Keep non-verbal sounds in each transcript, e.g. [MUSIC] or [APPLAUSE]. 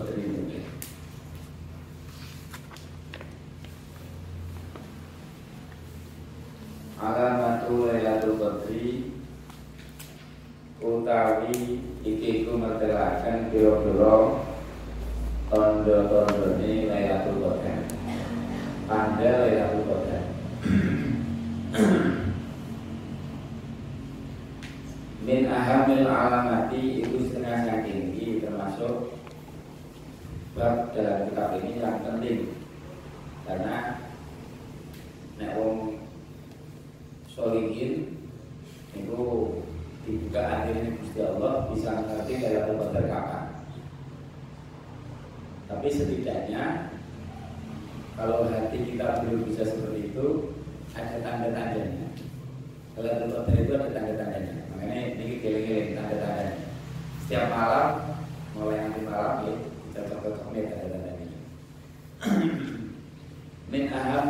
Qadri ini. Alamatu Lailatul Qadri utawi iki ku mertelaken pira-pira tondo-tondone Lailatul Qadar. Tanda Lailatul Qadar. Min ahamil alamati itu setengah saking ini termasuk bab dalam kitab ini yang penting karena nek wong solihin itu dibuka hati Gusti Allah bisa mengerti Lailatul Qadar kapan. Tapi setidaknya kalau hati kita belum bisa seperti itu ada tanda-tandanya. Lailatul Qadar itu ada tanda-tandanya. Makanya ini keliling-keliling tanda-tandanya. Setiap malam mulai nanti malam ya kita coba komit tanda-tandanya.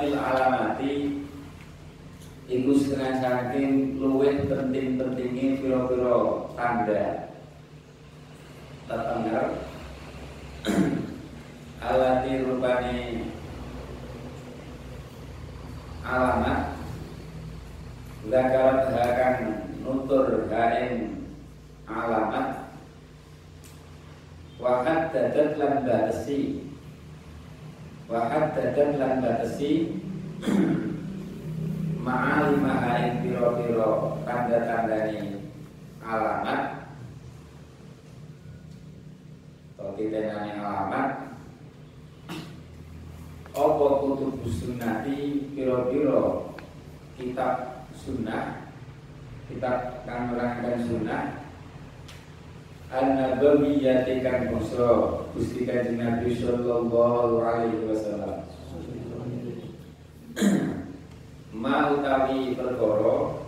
Ahamil alamati Iku setengah saking luwih penting-pentingnya piro-piro tanda Tetengger. [CLEARS THROAT] Alati rupani Alamat. Zakarat hakan nutur hain alamat. Wahad dadat lan batasi Wahad dadat lan batasi [CLEARS THROAT] ma'alimaha ing piro-piro tanda-tandani alamat. Kalau kita nanya alamat apa kutub sunnati piro-piro? Kitab sunnah kitab kang sunnah An-Nabawiyyati kang bangsa Gusti Kanjeng Nabi sallallahu alaihi wasallam. Ma utawi perkara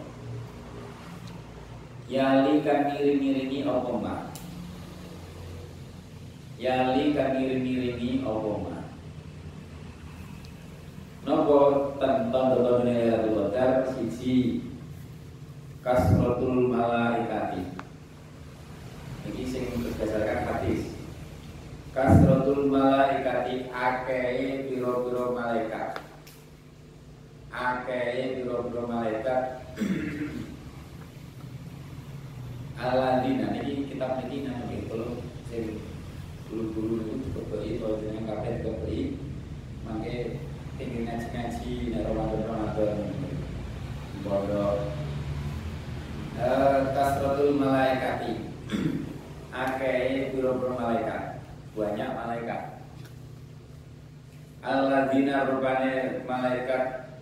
yali kan miring-miringi apa ma? Yali kan miring-miringi apa ma? Nopo tentang betul Lailatul Qadar? Siji kasratul malaikati. Sing berdasarkan hadis. Kasratul malaikati akeh pira-pira malaikat. Akeh biro-biro malaikat. Aladina ini kitab ini nanti kalau saya guru-guru itu beri kalau kafe juga beri makanya tinggi ngaji-ngaji nih Ramadan Ramadan bodoh kasratul malaikati akeh biro-biro malaikat. Banyak malaikat. Aladina rupanya malaikat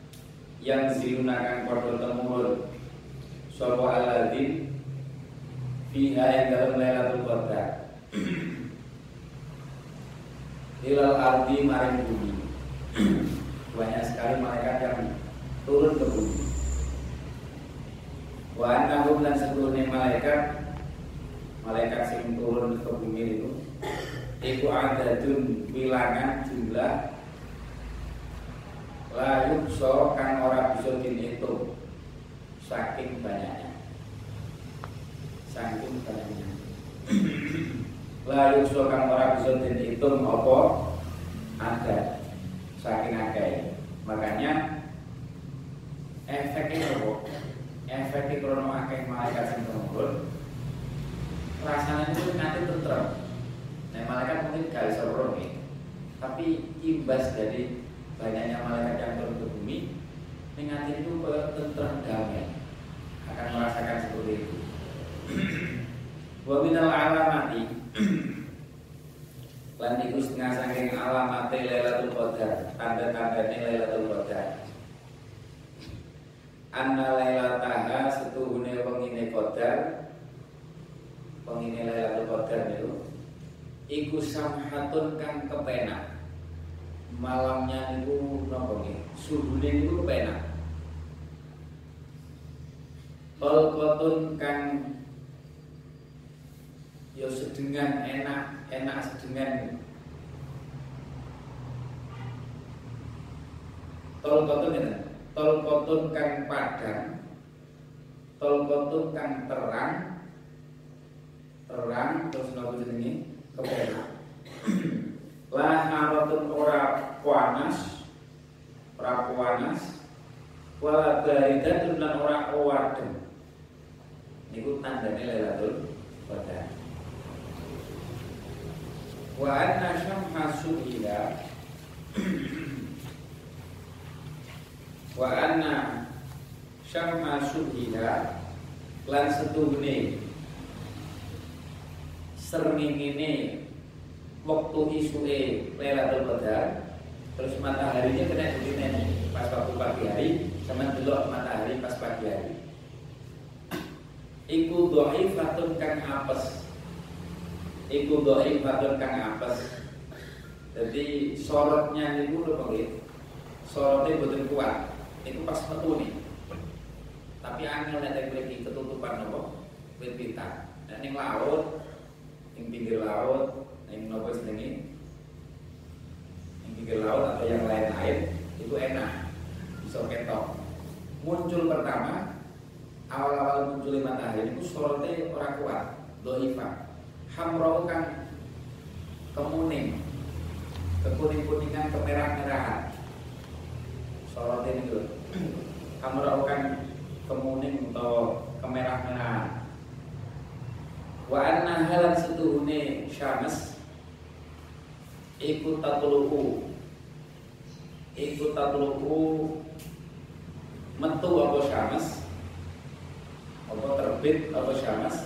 yang zilunakan kodoh temurun. Sopo aladin Fiha yang dalam Lailatul Qadar. [CLEARS THROAT] Hilal ardi maring bumi. [CLEARS THROAT] Banyak sekali malaikat yang turun ke bumi. Wa annahum dan seluruhnya malaikat Malaikat yang turun ke bumi itu Iku adadun bilangan jumlah layuk so kang ora bisa dihitung. Saking banyaknya. Saking banyaknya. Layuk so kang ora bisa dihitung apa? Ada. Saking akeh makanya efeknya apa? Efeknya krono akeh malaikat sing turun rasanya itu nanti tentrem. Nah malaikat mungkin gak bisa tapi imbas dari banyaknya malaikat yang turun ke bumi mengatir itu ke tentram damai. Akan merasakan seperti itu. [CLEARS THROAT] Wa minal alamati. [CLEARS THROAT] Lan iku setengah saking alamate Lailatul Qadar. Tanda-tanda Lailatul Qadar. Anna lailataha setuhune pengine Qadar pengine Lailatul Qadar itu iku samhatun kang kepenak. Malamnya itu nopo nggih? Suhune niku kepenak. Tolkotun kang yo sedengan enak enak sedengan. Tolkotun ya Tolkotun kang padang. Tolkotun kang terang terang terus nopo jenenge kepenak panas ora panas wala baridatun lan ora wadem niku tandane Lailatul Qadar. Wa anna syamha subhila wa anna syamha subhila lan setuhne srengenge waktu isuke Lailatul Qadar terus mataharinya kena begini pas waktu pagi hari sama delok matahari pas pagi hari. Iku fatun kang apes. Iku fatun kang apes. Jadi sorotnya niku lho pengen sorotnya betul kuat. Itu pas metu nih tapi angin nek mriki ketutupan nopo wit-witan dan ning laut ning pinggir laut yang nopo senengi yang pinggir laut atau yang lain-lain itu enak. Bisa ketok. Muncul pertama awal-awal muncul matahari itu sorotnya orang kuat doifa hamroh kan kemuning kekuning-kuningan kemerah-merahan. Sorotnya itu hamroh kan kemuning atau kemerah-merahan wa anna halan setuhune syams ikut tatluku ikut tatluku metu apa syams apa terbit apa syams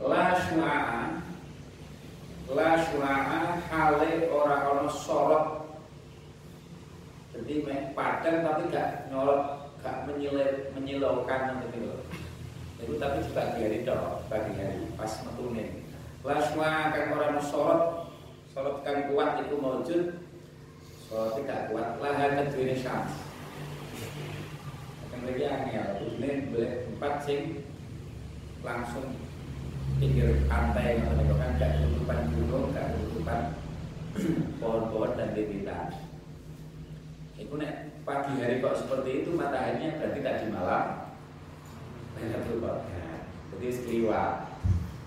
la syua'a la syua'a hale ora ana sorot. Jadi meh padang tapi gak nyolot gak menyilau menyilaukan gitu itu tapi di hari dok pagi hari. Pas metune la syua'a kan orang sorot kalau kan kuat itu maujud Kalau tidak kuat lahan kedua syams. Akan lagi angel Ini boleh empat sing Langsung pinggir pantai Kalau kan gak tutupan gunung Gak tutupan [CLEARS THROAT] pohon-pohon dan bibita Itu nek pagi hari kok seperti itu mataharinya berarti tak di malam Lailatul Qadar Jadi sekeliwat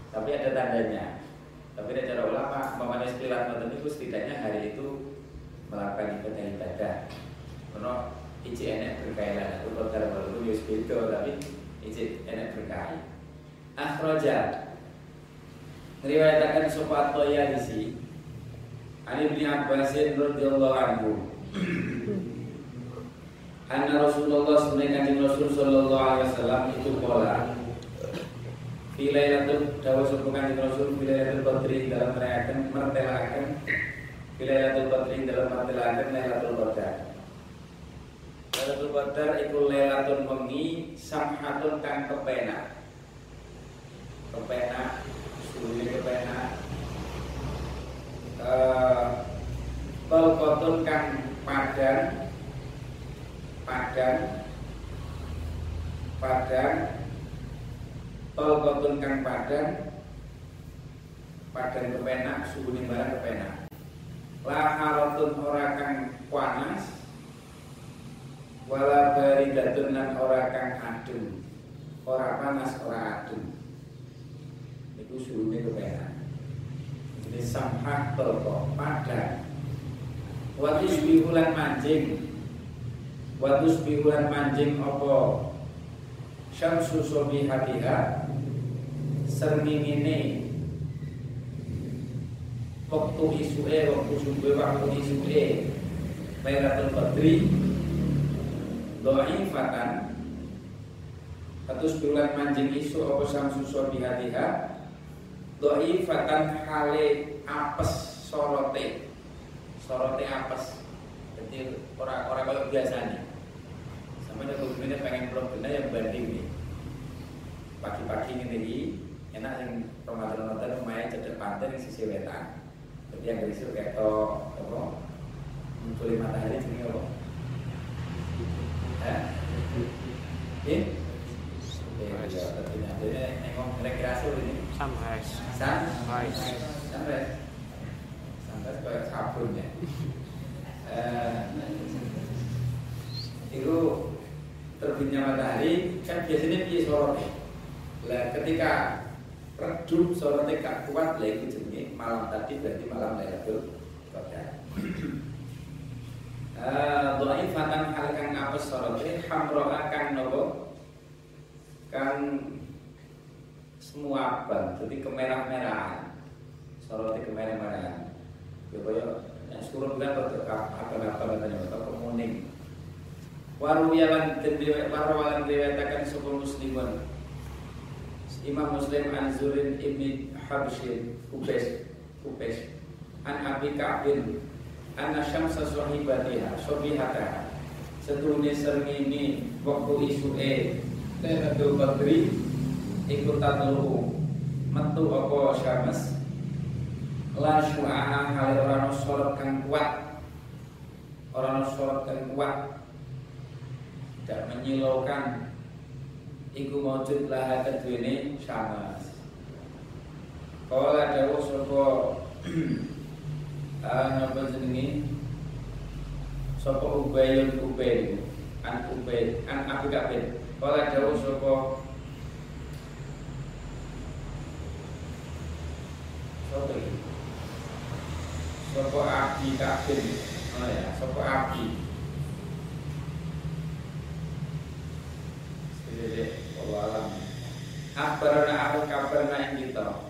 Tapi ada tandanya. Tapi dari cara ulama, mamanya sekilat nonton itu setidaknya hari itu melakukan ibadah ibadah. Karena iji enek berkaitan, itu kodar baru itu beda, tapi iji enek berkait. Akhroja Ngeriwayatakan sopat toya isi Ali bin Abbasin radhiyallahu anhu [CLEARS THROAT] Anna Rasulullah sebenarnya Rasul sallallahu alaihi wasallam itu pola Bilailatul dawa sepukan Rasul Bilailatul Badri dalam merayakan mertelakan Bilailatul Badri dalam mertelakan Lailatul Qadar. Lailatul Qadar itu Lailatul wengi samhatun kang kepena Kepena suhunya kepena Balkotun uh, kang padan Padan Padan Tolkotun kang padan Padan kepenak Suhu barang kepenak. Laharotun ora kang panas Wala baridatun dan ora kang adem. Ora panas ora adem. Itu suhunya kepenak. Jadi samhah tolko padan Watus bihulan manjing Watus bihulan manjing Apa? Syamsu sobihatiha ini waktu isue waktu subuh waktu isue Lailatul Qadri fatan Terus bulan manjing isu apa samsu sobihatiha fatan hale apes sorote. Sorote apes. Jadi orang-orang kalau biasa nih Sama ada pengen problem yang banding nih Pagi-pagi ini enak yang Ramadan-Ramadan lumayan cedek pantai di sisi wetan. Jadi yang kayak to apa muncul matahari jadi apa eh ini Ya, tentunya. Jadi nengok rekreasi ini. Sunrise. Sunrise. Sunrise. Sunrise kayak sabun ya. Eh, itu terbitnya matahari kan biasanya dia sorot. Lah ketika redup sorotnya gak kuat lah itu jenenge malam tadi berarti malam Lailatul Qadar. [CLEARS THROAT] dhaifatan hal kang apes sorote hamro akan nopo? Kang semua abang jadi kemerah-merahan. Sorote kemerah-merahan. Ya kaya yang suruh bilang apa-apa katanya atau kemuning waru yalan waru sebuah muslimun Imam Muslim an Zurin Habshin Ubes Ubes. An Abi Ka'bin. Anna syamsa sahibatiha Sobihata Setuhni serngini Waktu isu'e Lailatul Badri Ikutan luhu Metu apa syams La syu'aha Hal sholat kang kuat. Orang sholat kang kuat. Tidak menyilaukan Iku mawujud laha kedua syams Kala dawuh sapa [CLEARS THROAT] Ah, napa jenenge? Sapa Ubayun Ubay, an Ubay, an Abu Kabir. Kala dawuh sapa Sapa? Sapa Abi Kabir. Oh ya, sapa Abi. Alam. Akbarana aku kabarna ing kita.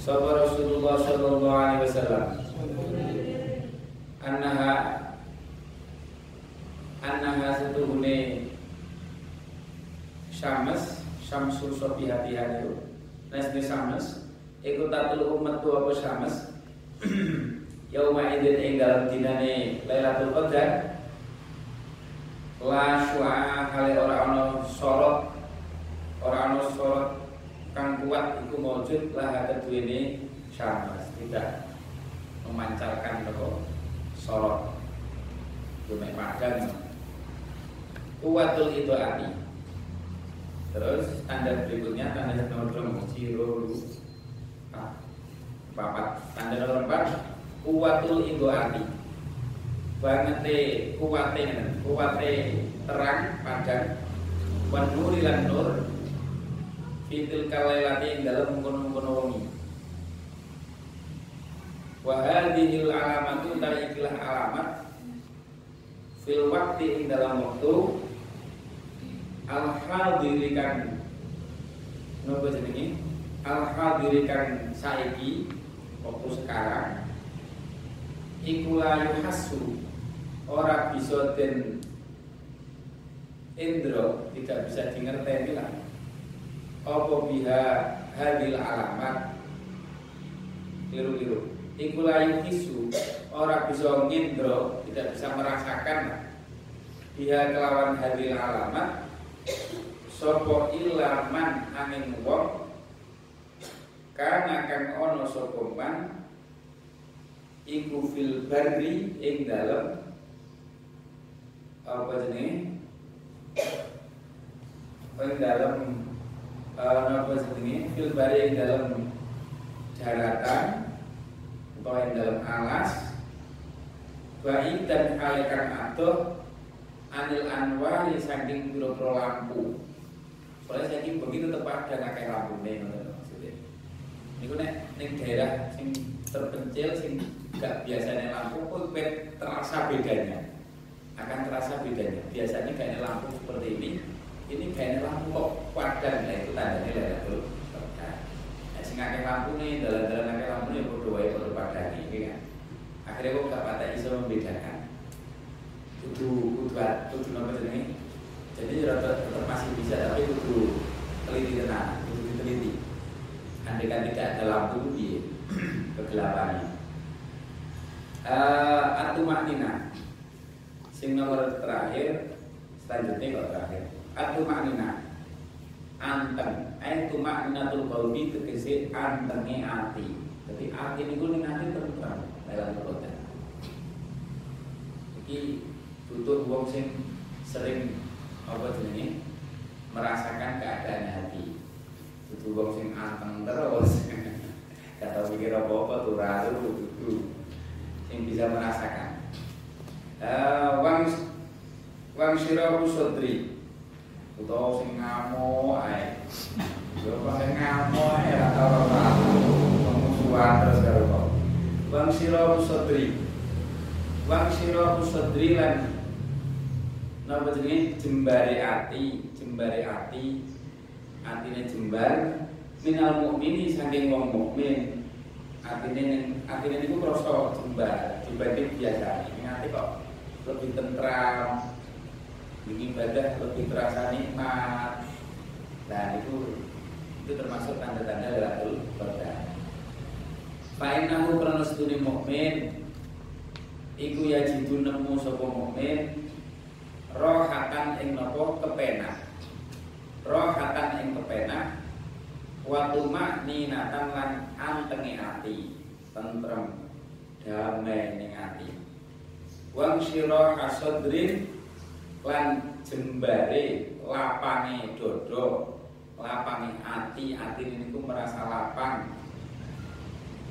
Sahabat Rasulullah Sallallahu Alaihi Wasallam Annaha Annaha setuhune Syams Syamsul sobihatihan itu Nasni Syams Iku tatul umat tu apa Syams [CLEARS THROAT] Yauma idin enggal dinane Lailatul Qadar La syu'a kali orang ono sorot Orang ono sorot kang kuat itu mewujud lah ini syahmas tidak memancarkan toko sorot. Cuma padang kuatul itu api terus tanda berikutnya tanda nomor ciro ah, papat tanda nomor empat kuatul itu api banget kuatnya kuatnya terang padang wan nurilan nur fitil kalailati ing dalam mengkono-mengkono wengi. Wa hadhil alamatu dari ikilah alamat fil waktu ing dalam waktu al hadirikan nopo jenenge? Al hadirikan saiki waktu sekarang iku la yuhasu ora bisa den indro tidak bisa dingerteni lah. Apa biha hadil alamat? Liru-liru. Iku layu kisu orang bisa ngindro tidak bisa merasakan biha kelawan hadil alamat sopo ilaman angin wong karena kang ono sopo man iku fil barri ing dalem apa jenis? Ing dalem apa sebenarnya fil bari dalam daratan atau yang dalam alas. Baik dan alekan atau anil anwari saking piro lampu. Soalnya saya begitu tepat dan akeh lampu nih maksudnya. Ini nek ning daerah sing terpencil sing gak biasanya lampu kok terasa bedanya akan terasa bedanya biasanya kayaknya lampu seperti ini ini kayaknya lampu kok padam ya itu tandanya Lailatul Qadar. Nah, akeh lampu nih dalam-dalam akeh lampu nih padha padha padang iki kan. Akhirnya kok gak patah iso membedakan. Kudu kudu kudu napa jenenge? Jadi rata tetap masih bisa tapi kudu teliti tenang, kudu diteliti. Andai kan tidak ada lampu piye [CLEARS THROAT] kegelapannya. Uh, Atumaknina Sing nomor terakhir Selanjutnya kalau terakhir. Atau maknina. Anteng. Itu makninatul qalbi tegese antenge ati. Jadi ati niku ning ati tentrem dalam kota iki butuh wong sing sering apa jenenge merasakan keadaan hati. Butuh wong sing anteng terus. [LAUGHS] Gak tau mikir apa-apa tuh butuh sing bisa merasakan wang wang sirahu sodri utawa sing ngamuk ae. Yo paling ngamuk ae ra tau ora musuhan terus karo kok. Wa sira sadri wang sira sadri lan napa jenenge? Jembare ati jembare ati. Atine jembar minal mukmini saking wong mukmin. Atine atine niku krasa jembar dibanding ini ati kok lebih tentram. Ibadah lebih terasa nikmat. Nah itu itu termasuk tanda-tanda Lailatul Qadar. Fa'innahu karena studi mukmin iku yajidu nemu sapa mukmin rohatan ing napa kepenak rohatan ing kepenak waktu makninatan lan antenge ati. Tentrem. Damai ning ati wang sira asodrin lan jembare lapange dodo lapange ati. Ati niku merasa lapang.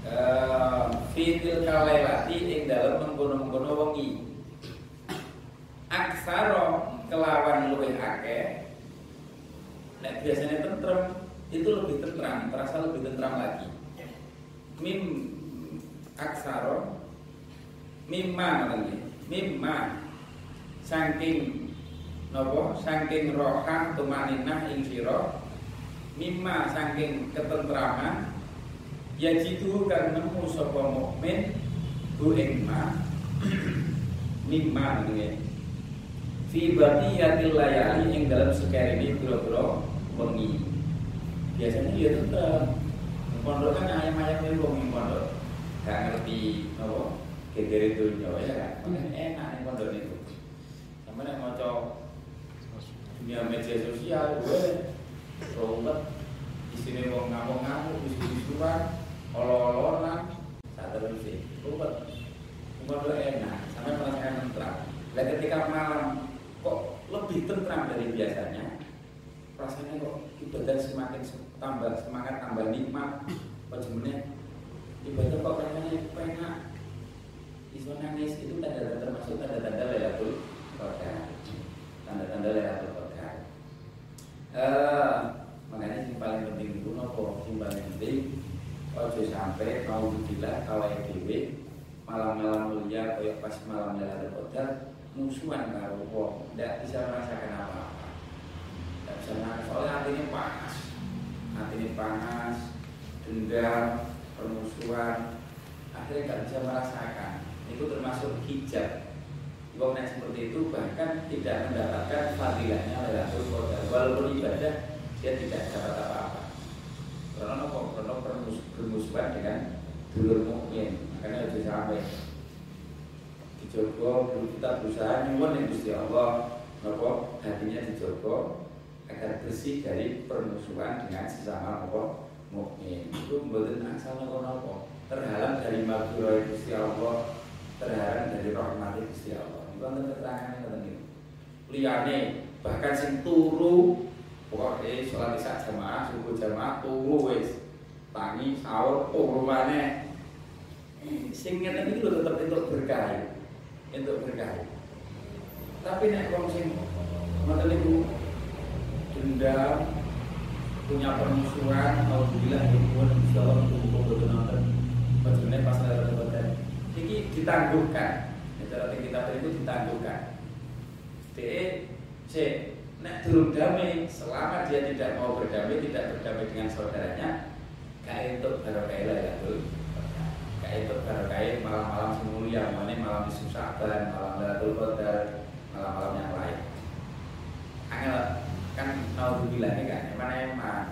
Eh fitil kalelati ing dalem mengkono-mengkono wengi. Aksaro kelawan luwih akeh nek biasanya tentrem itu lebih tentram terasa lebih tentram lagi. Mim aksaro mimma nanti mimma saking nopo saking roha tumaninah ing sira mimma saking ketentraman ya jitu kan nemu sapa mukmin bu ing ma [CLEARS THROAT] mimma ngene fi baqiyatil layali ing dalam ini pura-pura wengi. Biasanya dia tetap pondok kan ayam-ayam wong pondok. Gak ngerti apa geger nyawa ya kan? Enak nih pondok itu. Sama yang mau dunia media sosial gue rombet sini wong ngamuk-ngamuk isu-isuan olo-ololan saat terus sih rombet pondok enak sampai merasakan tentram. Dan ketika malam kok lebih tentram dari biasanya? Rasanya kok ibadah semakin tambah nikmat kok jemennya ibadah kok rasanya enak iso nangis itu tanda-tanda termasuk tanda-tanda Lailatul Qadar. Tanda-tanda Lailatul Qadar. Eh makanya yang paling penting itu nopo yang paling penting ojo sampai mau gila kawai dewi malam-malam mulia kayak pas malam Lailatul Qadar musuhan karo wong. Tidak bisa merasakan apa-apa tidak bisa merasakan soalnya hatinya panas hatinya panas dendam permusuhan akhirnya nggak bisa merasakan itu termasuk hijab Wong yang seperti itu bahkan tidak mendapatkan fadilahnya Lailatul Qadar walaupun ibadah dia tidak dapat apa-apa. Karena kok karena permusuhan dengan dulur mukmin. Makanya harus sampai dijogo kita berusaha nyuwun yang Gusti Allah. Nopo hatinya dijogo agar bersih dari permusuhan dengan sesama nopo mukmin. Itu mboten asal nopo nopo terhalang dari maghfirah Gusti Allah terhalang dari rahmat Gusti Allah. Wonten keterangan ngoten niku liyane bahkan sing turu pokoknya sholat isya jamaah subuh jamaah turu wis. Tangi sahur turu maneh sing ngeten iki lho tetep entuk berkah. Untuk berkah. Tapi nek wong sing ngoten niku dendam punya permusuhan mau bilang pun insyaallah kumpul boten nonton bagaimana pas ada boten ini ditangguhkan. Cara kita itu ditangguhkan. De c nek durung damai selama dia tidak mau berdamai tidak berdamai dengan saudaranya kayak untuk barokah ya tuh itu kayak malam-malam semulia mana malam isu saban malam Lailatul Qadar malam-malam yang lain. Angel kan tahu bilangnya kan mana emang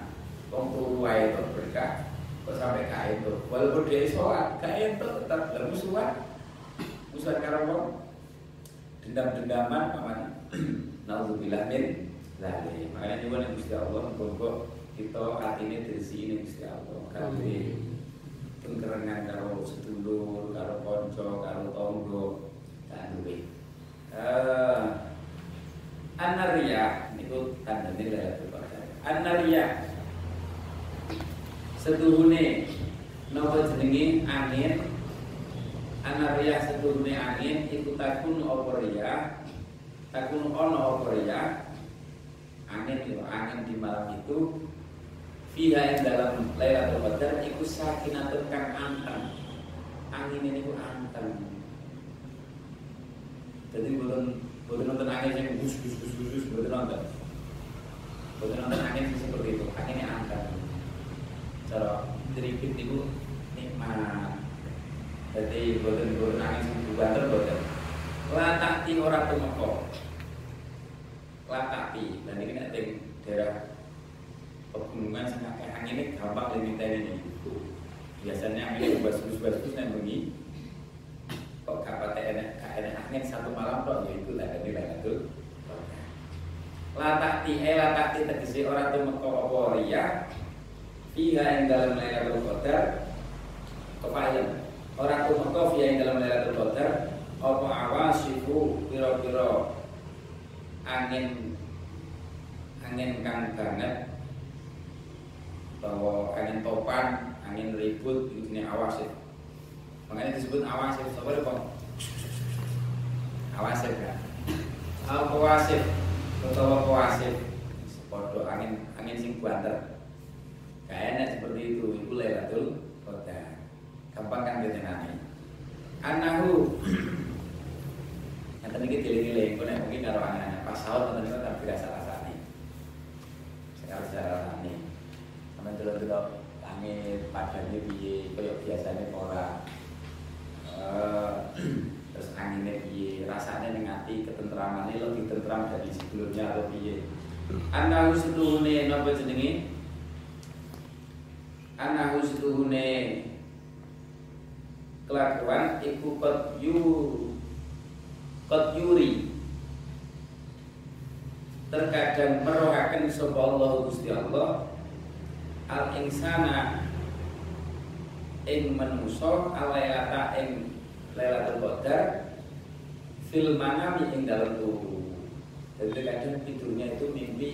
wong wae itu berkah kok sampai kayak itu walaupun dia sholat kayak itu tetap bermusuhan. Musuhan karo wong dendam-dendaman paman naudzubillah min zalik. Makanya juga nih Gusti Allah monggo kita hati ini terisi ini Gusti Allah. Kan kerengan karo sedulur, karo konco, karo tonggo, tak duwe. Eh Anaria niku tandane Lailatul Qadar. Anaria setuhune napa jenenge? Angin. Anaria setuhune angin iku takun apa ya takun ono apa ya angin itu angin di malam itu Fiha yang dalam Lailatul Qadar iku sakinatun kang anteng. angin ini ku anteng. Jadi bukan bukan nonton angin yang gus gus gus gus bukan nonton. Bukan nonton angin seperti itu. Anginnya anteng. Cara tripit itu nikmat. Jadi bukan bukan angin yang banter bukan. Latak ti orang tumeko. Latak ti. Dan ini nanti daerah pegunungan sangat kayak angin ini gampang limiten ini biasanya angin bas-bas-bas yang begini kok kapate enak enak angin satu malam kok ya itu lah tadi lah itu latak ti eh latak ti tegesi orang tuh meko apa ria fiha yang dalam Lailatul Qadar kepayan orang tuh meko fiha yang dalam Lailatul Qadar apa awasifu piro-piro angin angin kang banget bahwa angin topan, angin ribut itu ini awasif. Makanya disebut awasif. Siapa kok? Awasif kan? Al kawasif atau kawasif. Podo angin angin sing banter. Kayaknya seperti itu. Itu Lailatul Qadar. Gampang kan dijenengi. Anahu. [CLEARS THROAT] Nanti ini dililing-liling, mungkin kalau anak-anak pas sahur nanti kita tak biasa rasanya. Sekarang secara rasanya sampai delok-delok langit padane piye kaya biasanya ora uh, [CLEARS THROAT] terus anginnya piye rasanya ning ati ketentramannya lebih tentram dari sebelumnya atau piye. Anahu setuhune napa jenenge anahu setuhune kelakuan iku kot yu kot yuri terkadang merohaken sapa Allah Gusti Allah al insana ing manusa alailata ing Lailatul Qadar fil manami ing dalam tubuh. Jadi kadang tidurnya itu mimpi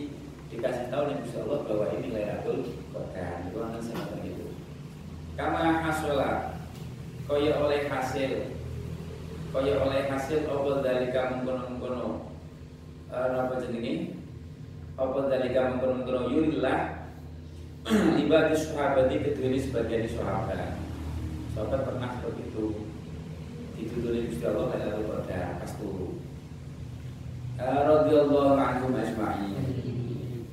dikasih tahu nih Gusti Allah bahwa ini Lailatul Qadar. Itu akan semacam itu. Kama hasola kaya oleh hasil kaya oleh hasil apa dalika mengkono-mengkono uh, apa jenenge apa dalika mengkono-mengkono yurillah [CLEARS THROAT] ibadi sahabati kedua sebagian sahabat sahabat pernah begitu dituturi Gusti Allah pada pada pas turu. Radhiyallahu anhum ajma'in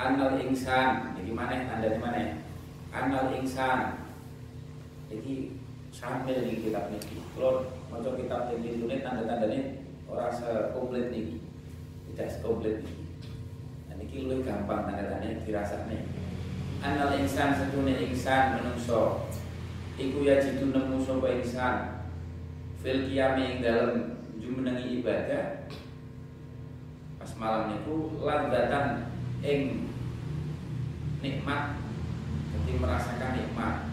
annal insan jadi mana? Tanda di mana? Annal insan. Jadi sampai di kitab ini. Kalau mau kitab ini tulis tanda-tandanya orang sekomplit nih. Tidak sekomplit nih dan ini lebih gampang tanda-tandanya dirasanya anal insan setune insan menungso. Iku ya jitu nemu sapa insan. Fil qiyami ing dalem jumenengi ibadah. Pas malam niku ladzatan ing nikmat. Jadi merasakan nikmat.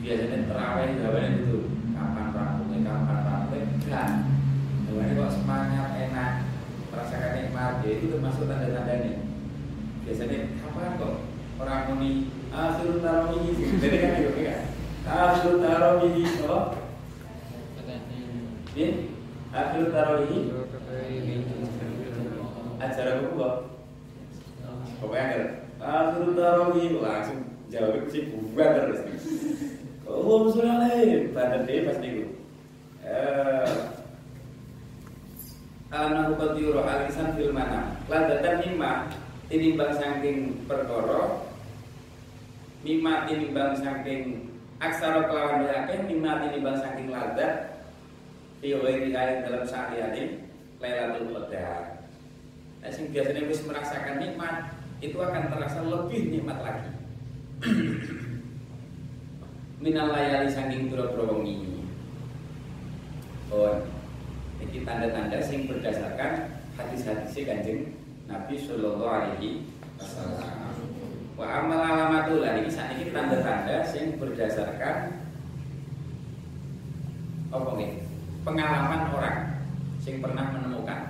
Biasanya terawih gawane itu kapan rampungnya kapan rampungnya enggak gawane kok semangat enak merasakan nikmat ya itu termasuk tanda-tandanya biasanya kapan kok orang muni akhir tarawih jadi kan itu ya. Akhir tarawih apa? Ya akhir tarawih acara gua pokoknya kan akhir tarawih langsung jawab sih bubar terus. [LAUGHS] Oh, sudah lain, pada dia pas nih Eh, Anahu qadiyuru alisan fil mana Ladatan mimma Tinimbang saking perkara mimma tinimbang saking aksara kelawan akeh mimma tinimbang saking ladat fi ghairi dalam sehari-hari Lailatul Qadar. Nah, sing biasanya wis merasakan nikmat itu akan terasa lebih nikmat lagi. [CLEARS THROAT] Minal layali saking pura-pura wengi. Oh, ini tanda-tanda sing berdasarkan hadis-hadis Kanjeng Nabi Shallallahu Alaihi Wasallam. Wa amal alamatul ini saat ini tanda-tanda yang berdasarkan apa nih? Pengalaman orang yang pernah menemukan.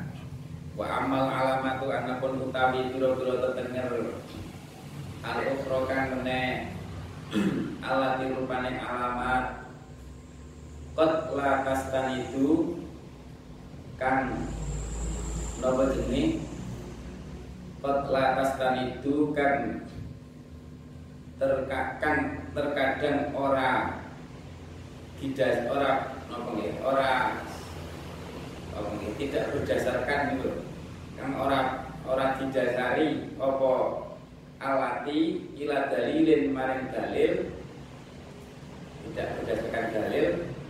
Wa amal alamatu anapun utawi biro-biro terdengar al ukhra kang mene alat [CLEARS THROAT] dirupane alamat kot lakastan itu kan nopo jenis kot lakastan itu kan terkadang terkadang ora tidak orang apa nggih ora apa nggih tidak berdasarkan itu kan orang orang didasari apa alati ila dalilin maring dalil tidak berdasarkan dalil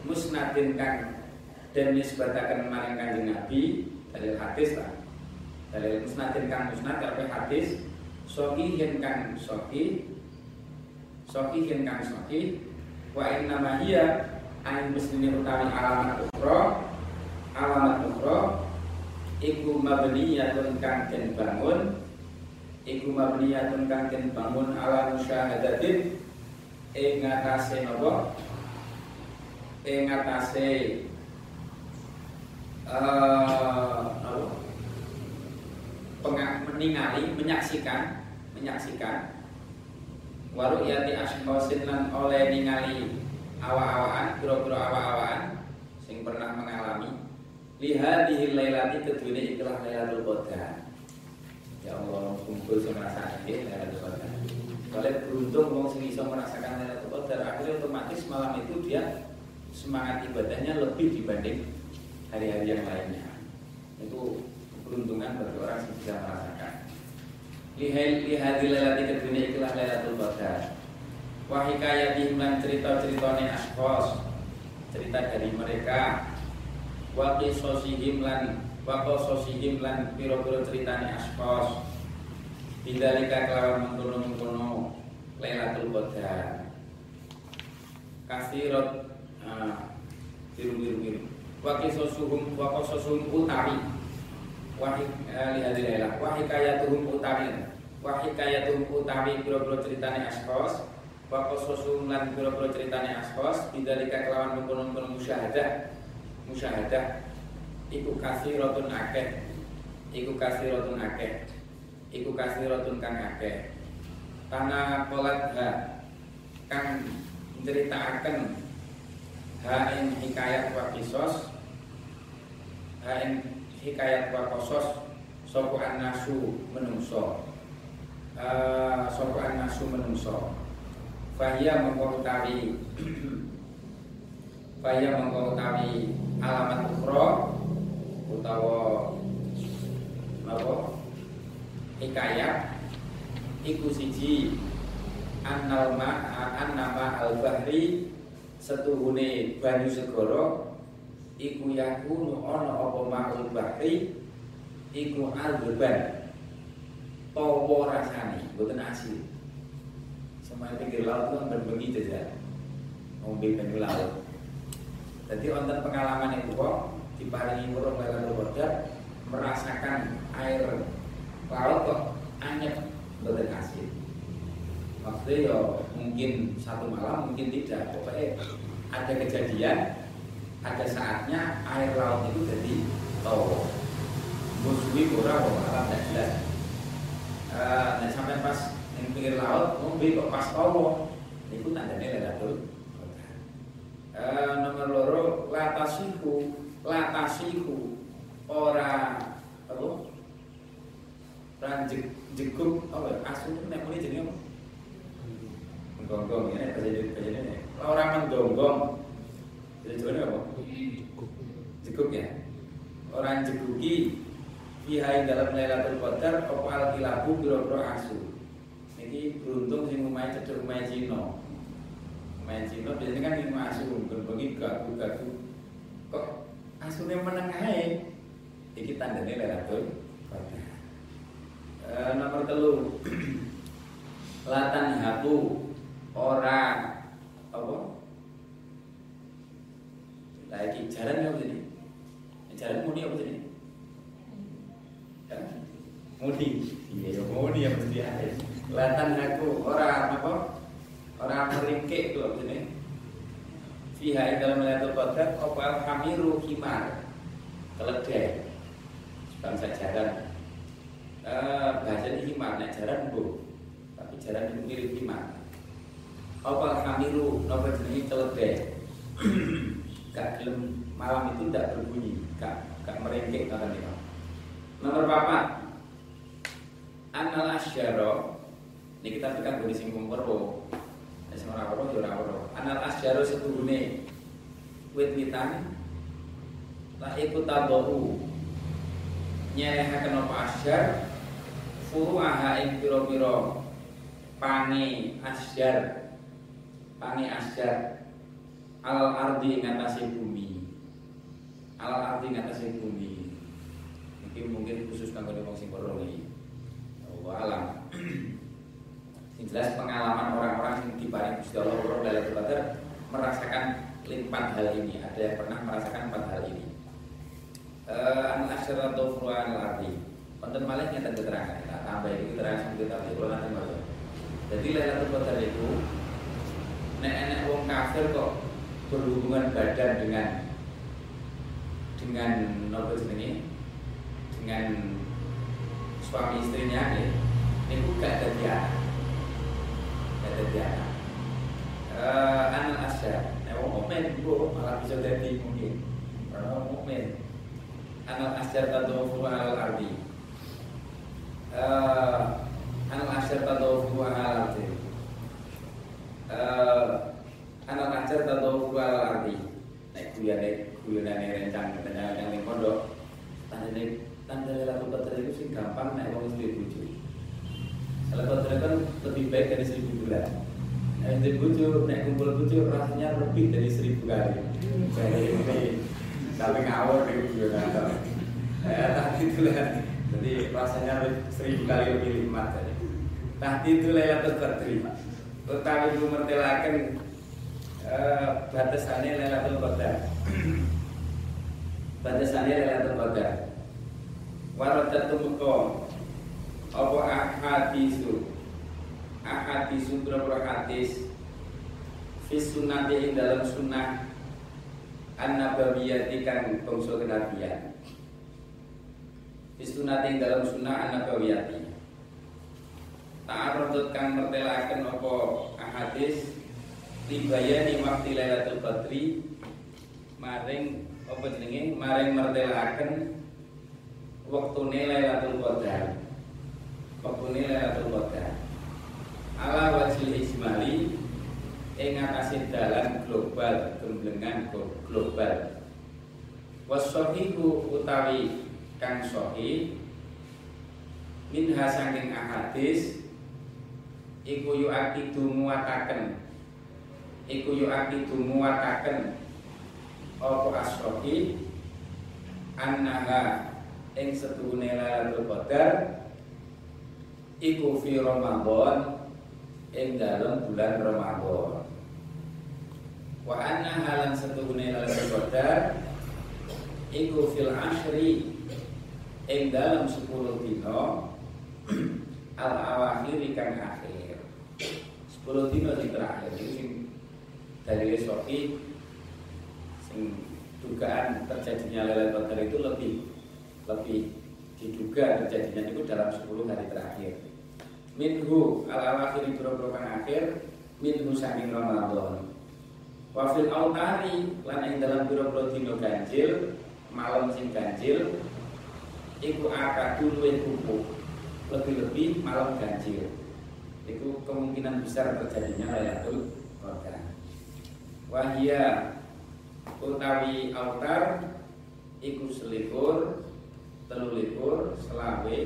musnadin kan dan nisbatakan maring kanjeng Nabi dalil hadis lah dalil musnadin kan musnad tapi hadis sohihin kan sohi sohihin kan sohi wa inna ma hiya ain muslimin utawi alamat ukro alamat ukro iku mabniyatun kang den bangun iku mabniyatun kang den bangun ala musyahadatin ing ngatasé napa? Ing eh uh, meningali menyaksikan menyaksikan. Waru yati asqasin lan oleh ningali awa-awaan pura-pura awa-awaan sing pernah mengalami. Lihat di lailati kedua ikhlas lailatul qadar. Ya Allah kumpul sing ngrasakake lailatul qadar. Kalau beruntung wong sing iso merasakan lailatul qadar akhirnya otomatis malam itu dia semangat ibadahnya lebih dibanding hari-hari yang lainnya. Itu keberuntungan bagi orang yang bisa merasakan. Di lailati kedua ikhlas lailatul qadar wahikayatihim lan cerita-ceritane askos cerita dari mereka. Wa qisosihim lan wa qisosihim lan pira-pira ceritane askos Bidalika kelawan mengkono-mengkono Lailatul Qadar Kasirot ah, Biru-biru-biru Wa qisosuhum wa qisosuhum utawi Wa eh, lihadi lailah Wa hikayatuhum utawi Wa hikayatuhum utawi Pira-pira ceritane askos Wakososun lan pura-pura ceritanya askos Bidalika kelawan mengkonon-konon musyahadah. Musyahadah Iku kasih rotun akeh. Iku kasih rotun akeh. Iku kasih rotun kang akeh. Tanah kolat ha Kang menceritakan Ha in hikayat wa kisos Ha in hikayat wa kosos Sopo nasu menungso. Uh, Sopo nasu menungso. Fahya mengkotawi [CLEARS THROAT] Fahya mengkotawi alamat ukro Utawa Apa? Hikayat. Iku siji ma'an nama al-bahri Setuhune banyu segoro Iku yakunu ono apa ma'ul bahri Iku al-beban Tawa rasani Bukan asli. Semuanya pinggir laut itu kan berbagi saja Ngombe banyu laut. Jadi wonten pengalaman itu kok Diparingi kurung lewat Qadar Merasakan air laut kok anyep Betul kasih Maksudnya ya mungkin satu malam mungkin tidak. Pokoknya ada kejadian Ada saatnya air laut itu jadi tawa Musuhi kurang malam tidak jelas. Uh, Nah sampai pas yang pinggir laut ngombe kok pas tawa niku tandane Lailatul eh nomor loro latasiku latasiku ora apa? Ranjek jeguk apa asu nek muni jenenge menggonggong ya bahasa bahasa ini orang menggonggong jadi jawane apa jeguk ya orang jeguki Fiha dalam Lailatul Qadar apa al-kilabu biro-biro asu ini beruntung sing omahe cedhek omahe Cina. Omahe Cina biasanya kan ning asu berbagi gagu-gagu. Kok asune meneng ae? Iki tandane Lailatul Qadar. E, nomor telu [CLEARS THROAT] Latan habu ora apa? Lagi jalan ya begini. Jalan muni apa tadi? Mudi. Iya, mudi yang mesti ada. Latan aku orang apa? Orang meringkik itu apa ini? Fiha dalam melihat qadar opal kamiru himar keledai bangsa jaran eh, bahasa ini himar nek jaran bu tapi jaran itu mirip himar opal kamiru nopo jenis keledai malam itu tidak berbunyi gak gak meringkik kata nomor papat. Anal asyara ini kita tekan dari singgung perwo. Sing ora weruh ya ora. Anal asjaru setuhune. Wit-witan la iku tabu nyerehaken apa asyar furu'aha ing pira-pira pange asyar pange asyar al ardi ing atase bumi al ardi ing atase bumi iki mungkin khusus kanggo wong sing perlu Allah alam. Yang jelas pengalaman orang-orang yang diparing Gusti Allah Qadar merasakan empat hal ini. Ada yang pernah merasakan empat hal ini. Uh, an asyaratu furu'an al ardi. Konten malah yang keterangan, nah, tambah itu keterangan sampai kita kalau nanti malah. Jadi Lailatul Qadar itu nek-nek wong kafir kok berhubungan badan dengan dengan nopo jenenge dengan suami istrinya ya. Ini gak ada dia gak ada dia uh, anak asya nek wong mukmin bu malah bisa jadi mungkin. Karena wong mukmin. Anak asya tadawfu alal ardi. Uh, anak asyar tadawfu ala ardi. Uh, anak asyar tadawfu ala ardi. Nek kuyane kuyane rencang rencang ning pondok tandane tanda lalu baterai itu sih gampang nek wong istri bojo kalau baterai kan lebih baik dari seribu bulan Nek istri bojo nek kumpul bojo rasanya lebih dari seribu kali jadi tapi ngawur nih nggak Ya, tadi itu lah jadi rasanya seribu kali lebih nikmat jadi. Tahti itu Lailatul Qadri. Utawi itu mertelakan uh, batasannya Lailatul Qadar. Batasannya Lailatul Qadar. Waradat tumko apa ahadisu? Ahadisu berapa hadis. Fi sunnah ing dalam sunnah an-nabawiyati kan bangsa kenabian. Istunati dalam sunnah an-nabawiyati. Ta'arudut kang mertelakan apa ahadis. Tibayani waktu Lailatul Qadri Maring apa jenenge maring mertelakan Waktune Lailatul Qadar. Waktune Lailatul Qadar. Ala wajil ismali Ing atase dalan global Gemblengan global. Wasohiku utawi kang sahih minha saking ahadis iku yu'akidu muwataken iku yu'akidu muwataken apa as-sahih annaha ing setune Lailatul Qadar iku fi Ramadan ing dalam bulan Ramadan. Wa anna halan setune Lailatul Qadar iku fil ashri ing dalam 10 dino al awakhir kan akhir. 10 dino sing terakhir sing dari Sofi dugaan terjadinya Lailatul Qadar itu lebih lebih diduga terjadinya itu dalam 10 hari terakhir. Minhu al awakhir boro kan akhir minhu saking Ramadan. Wa fil autari lan ing dalam boro-boro dino ganjil malam sing ganjil iku akadu luwih kuku lebih-lebih malam ganjil. Itu kemungkinan besar terjadinya Lailatul Qadar. Wahia utawi autar iku selikur telulikur selawe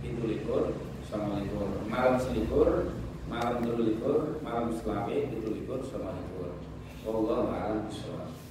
pitulikur sama likur. Malam selikur malam telulikur malam selawe pitulikur sama likur. Allah malam bisawab